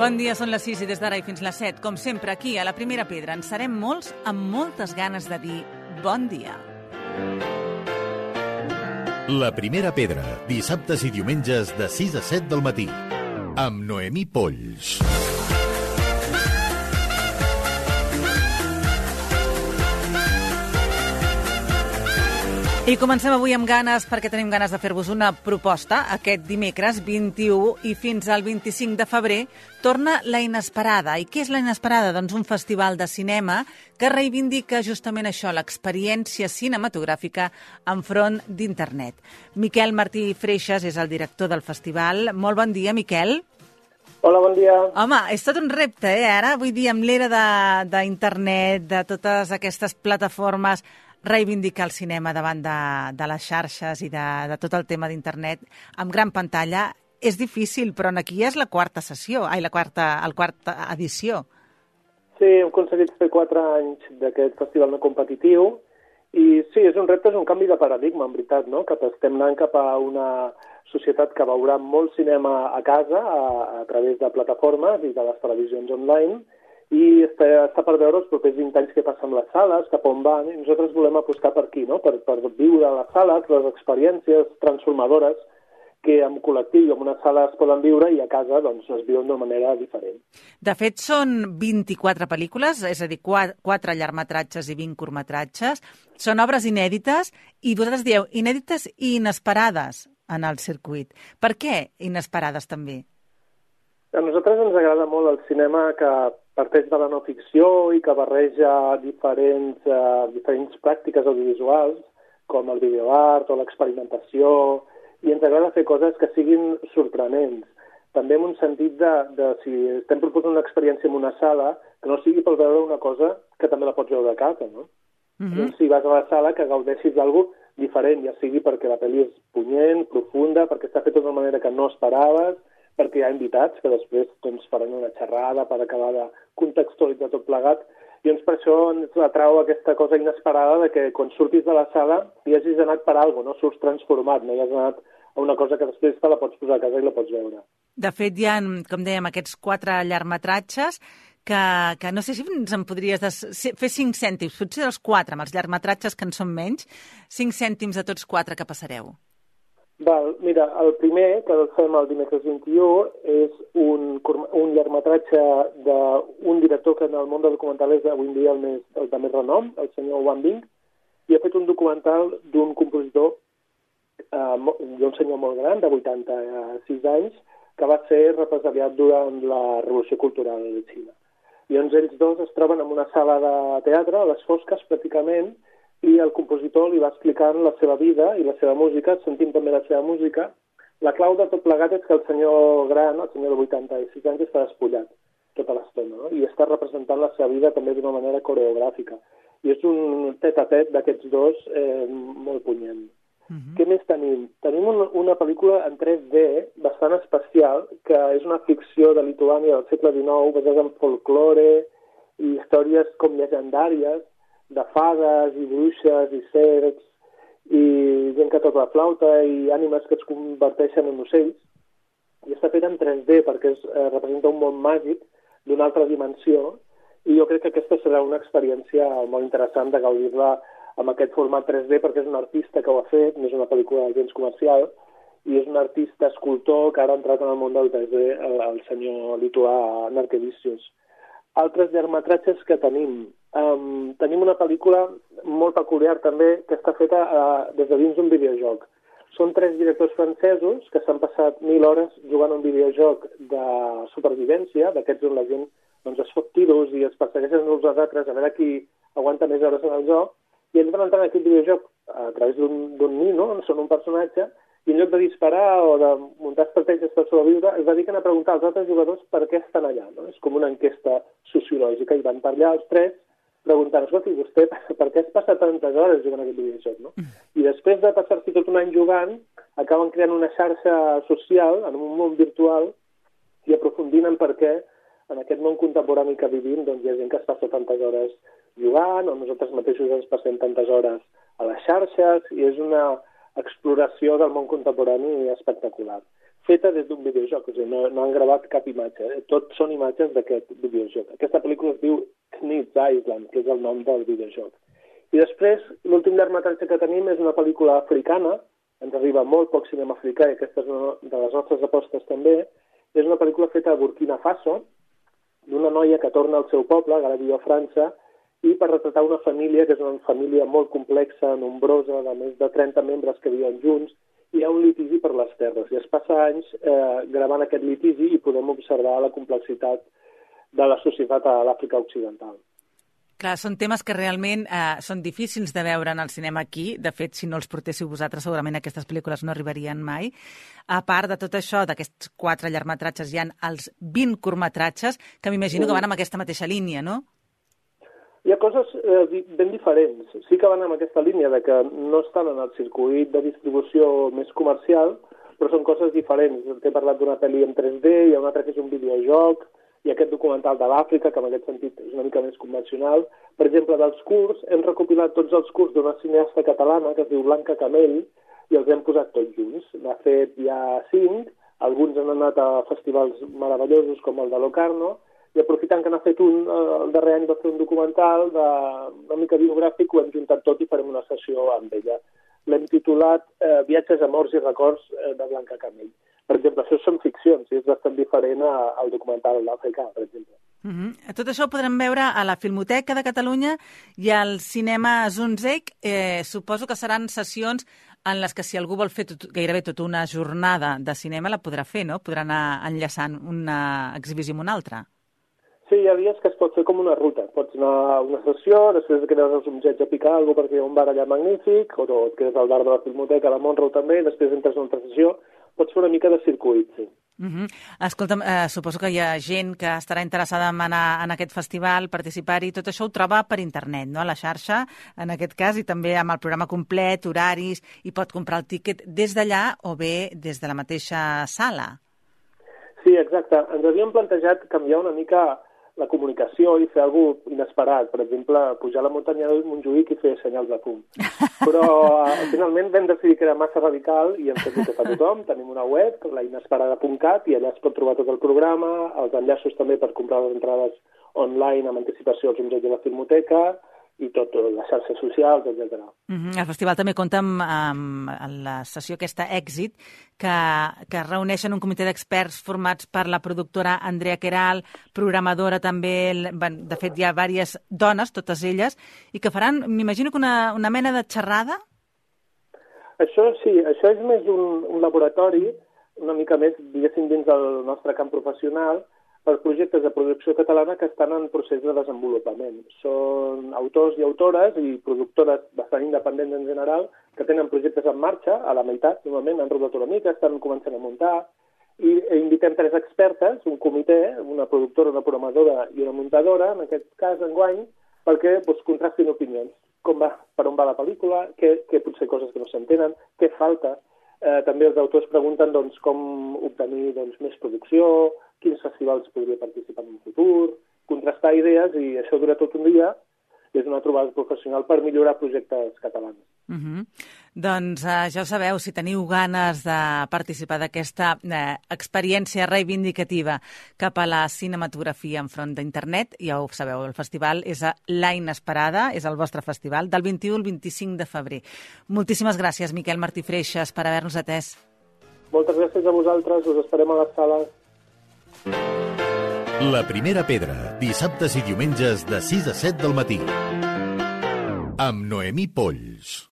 Bon dia, són les 6 i des d'ara i fins les 7. Com sempre, aquí, a la Primera Pedra, en serem molts amb moltes ganes de dir bon dia. La Primera Pedra, dissabtes i diumenges de 6 a 7 del matí. Amb Noemí Polls. I comencem avui amb ganes perquè tenim ganes de fer-vos una proposta. Aquest dimecres 21 i fins al 25 de febrer torna La Inesperada. I què és La Inesperada? Doncs un festival de cinema que reivindica justament això, l'experiència cinematogràfica enfront d'internet. Miquel Martí Freixas és el director del festival. Molt bon dia, Miquel. Hola, bon dia. Home, és tot un repte, eh? Ara, vull dir, amb l'era d'internet, de, de totes aquestes plataformes, reivindicar el cinema davant de, de les xarxes i de, de tot el tema d'internet amb gran pantalla és difícil, però aquí és la quarta sessió, ai, la quarta, el quarta edició. Sí, hem aconseguit fer quatre anys d'aquest festival no competitiu i sí, és un repte, és un canvi de paradigma, en veritat, no? que estem anant cap a una societat que veurà molt cinema a casa a, a través de plataformes i de les televisions online i està, està per veure els propers 20 anys què passa amb les sales, cap on van, i nosaltres volem apostar per aquí, no? per, per viure a les sales, les experiències transformadores que en col·lectiu i en una sala es poden viure i a casa doncs, es viuen d'una manera diferent. De fet, són 24 pel·lícules, és a dir, 4 llargmetratges i 20 curtmetratges. Són obres inèdites i vosaltres dieu inèdites i inesperades en el circuit. Per què inesperades també? A nosaltres ens agrada molt el cinema que parteix de la no ficció i que barreja diferents, uh, diferents pràctiques audiovisuals, com el videoart o l'experimentació, i ens agrada fer coses que siguin sorprenents. També en un sentit de, de si estem proposant una experiència en una sala, que no sigui per veure una cosa que també la pots veure a casa, no? -huh. doncs, si vas a la sala, que gaudeixis d'algú diferent, ja sigui perquè la pel·li és punyent, profunda, perquè està feta d'una manera que no esperaves, perquè hi ha invitats que després doncs, faran una xerrada per acabar de contextualitzar tot plegat, i doncs per això ens atrau aquesta cosa inesperada de que quan surtis de la sala hi hagis anat per alguna no surts transformat, no hi has anat a una cosa que després te la pots posar a casa i la pots veure. De fet, hi ha, com dèiem, aquests quatre llargmetratges que, que no sé si ens en podries des... fer cinc cèntims, potser dels quatre, amb els llargmetratges que en són menys, cinc cèntims de tots quatre que passareu. Val, mira, el primer, que el fem el dimecres 21, és un, un llargmetratge d'un director que en el món del documental és avui dia el, més, el de més renom, el senyor Wang Bing, i ha fet un documental d'un compositor, eh, d'un senyor molt gran, de 86 anys, que va ser represaliat durant la Revolució Cultural de Xina. I doncs ells dos es troben en una sala de teatre, a les fosques pràcticament, i el compositor li va explicant la seva vida i la seva música, sentint també la seva música. La clau de tot plegat és que el senyor gran, el senyor de 86 anys, està despullat tota l'estona, no? i està representant la seva vida també d'una manera coreogràfica. I és un tet-a-tet -tet d'aquests dos eh, molt punyent. Uh -huh. Què més tenim? Tenim un, una pel·lícula en 3D bastant especial, que és una ficció de Lituània del segle XIX, basada en folklore i històries com llegendàries, de fades i bruixes i serps i gent que toca la flauta i ànimes que es converteixen en ocells. I està fet en 3D perquè es, eh, representa un món màgic d'una altra dimensió i jo crec que aquesta serà una experiència molt interessant de gaudir-la amb aquest format 3D perquè és un artista que ho ha fet, no és una pel·lícula gens comercial, i és un artista escultor que ara ha entrat en el món del 3D, el, el senyor lituà Narkevicius. Altres llargmetratges que tenim, Um, tenim una pel·lícula molt peculiar també que està feta uh, des de dins d'un videojoc. Són tres directors francesos que s'han passat mil hores jugant un videojoc de supervivència, d'aquests on la gent doncs, es fot tiros i es persegueixen uns als altres a veure qui aguanta més hores en el joc, i ells van entrar en aquest videojoc a través d'un nino, on són un personatge, i en lloc de disparar o de muntar estratègies per sobreviure, es dediquen a preguntar als altres jugadors per què estan allà. No? És com una enquesta sociològica, i van allà els tres preguntant, escolti, vostè per què es passa tantes hores jugant a aquest videojoc, no? I després de passar-s'hi tot un any jugant, acaben creant una xarxa social en un món virtual i aprofundint en per què en aquest món contemporani que vivim doncs hi ha gent que es passa tantes hores jugant o nosaltres mateixos ens passem tantes hores a les xarxes i és una exploració del món contemporani espectacular. Feta des d'un videojoc, o sigui, no, no han gravat cap imatge, eh? tot són imatges d'aquest videojoc. Aquesta pel·lícula es diu Knit's Island, que és el nom del videojoc. I després, l'últim llargmetratge que tenim és una pel·lícula africana, ens arriba molt poc cinema africà i aquesta és una de les nostres apostes també, és una pel·lícula feta a Burkina Faso, d'una noia que torna al seu poble, que ara viu a França, i per retratar una família que és una família molt complexa, nombrosa, de més de 30 membres que viuen junts, hi ha un litigi per les terres. I es passa anys eh, gravant aquest litigi i podem observar la complexitat de la societat a l'Àfrica Occidental. Clar, són temes que realment eh, són difícils de veure en el cinema aquí. De fet, si no els portéssiu vosaltres, segurament aquestes pel·lícules no arribarien mai. A part de tot això, d'aquests quatre llargmetratges, hi han els 20 curtmetratges, que m'imagino que van amb aquesta mateixa línia, no? Hi ha coses eh, ben diferents. Sí que van amb aquesta línia de que no estan en el circuit de distribució més comercial, però són coses diferents. T'he parlat d'una pel·li en 3D, hi ha una altra que és un videojoc, i aquest documental de l'Àfrica, que en aquest sentit és una mica més convencional. Per exemple, dels curs, hem recopilat tots els curs d'una cineasta catalana que es diu Blanca Camell i els hem posat tots junts. N'ha fet ja cinc, alguns han anat a festivals meravellosos com el de Locarno, i aprofitant que n'ha fet un, eh, el darrer any va fer un documental de, una mica biogràfic, ho hem juntat tot i farem una sessió amb ella. L'hem titulat eh, Viatges, amors i records eh, de Blanca Camell. Per exemple, això són ficcions i és bastant diferent al documental d'Àfrica, per exemple. Uh -huh. Tot això ho podrem veure a la Filmoteca de Catalunya i al cinema Zunzek. Eh, suposo que seran sessions en les que si algú vol fer tot, gairebé tota una jornada de cinema la podrà fer, no? Podrà anar enllaçant una exhibició amb una altra. Sí, hi ha dies que es pot fer com una ruta. Pots anar a una sessió, després quedes als Umgets a picar alguna perquè hi ha un bar allà magnífic, o et quedes al bar de la Filmoteca, a la Montreux també, després entres a una altra sessió. Pots fer una mica de circuit, sí. Uh -huh. Escolta'm, eh, suposo que hi ha gent que estarà interessada en anar en aquest festival, participar-hi, tot això ho troba per internet, no?, a la xarxa, en aquest cas, i també amb el programa complet, horaris, i pot comprar el tíquet des d'allà o bé des de la mateixa sala. Sí, exacte. Ens havíem plantejat canviar una mica la comunicació i fer alguna cosa inesperat. Per exemple, pujar a la muntanya del Montjuïc i fer senyals de fum. Però uh, finalment vam decidir que era massa radical i hem fet el que fa tothom. Tenim una web, la inesperada.cat, i allà es pot trobar tot el programa, els enllaços també per comprar les entrades online amb anticipació als Umbrets de la Filmoteca, i tot, les xarxes socials, etc. Uh -huh. El festival també compta amb, amb, amb la sessió aquesta Èxit, que, que reuneixen un comitè d'experts formats per la productora Andrea Queral, programadora també, de fet hi ha diverses dones, totes elles, i que faran, m'imagino que una, una mena de xerrada? Això sí, això és més un, un laboratori, una mica més, diguéssim, dins del nostre camp professional, per projectes de producció catalana que estan en procés de desenvolupament. Són autors i autores i productores bastant independents en general que tenen projectes en marxa, a la meitat, normalment han rodat una mica, estan començant a muntar, i invitem tres expertes, un comitè, una productora, una programadora i una muntadora, en aquest cas, enguany, perquè doncs, contrastin opinions. Com va, per on va la pel·lícula, què, què potser coses que no s'entenen, què falta. Eh, també els autors pregunten doncs, com obtenir doncs, més producció, quins festivals podria participar en un futur, contrastar idees i això dura tot un dia és una trobada professional per millorar projectes catalans. Uh -huh. Doncs uh, ja ho sabeu, si teniu ganes de participar d'aquesta uh, experiència reivindicativa cap a la cinematografia enfront d'internet, ja ho sabeu, el festival és a La Inesperada, és el vostre festival, del 21 al 25 de febrer. Moltíssimes gràcies, Miquel Martí Freixas, per haver-nos atès. Moltes gràcies a vosaltres, us esperem a les sales. La primera pedra, dissabtes i diumenges de 6 a 7 del matí. Amb Noemí Polls.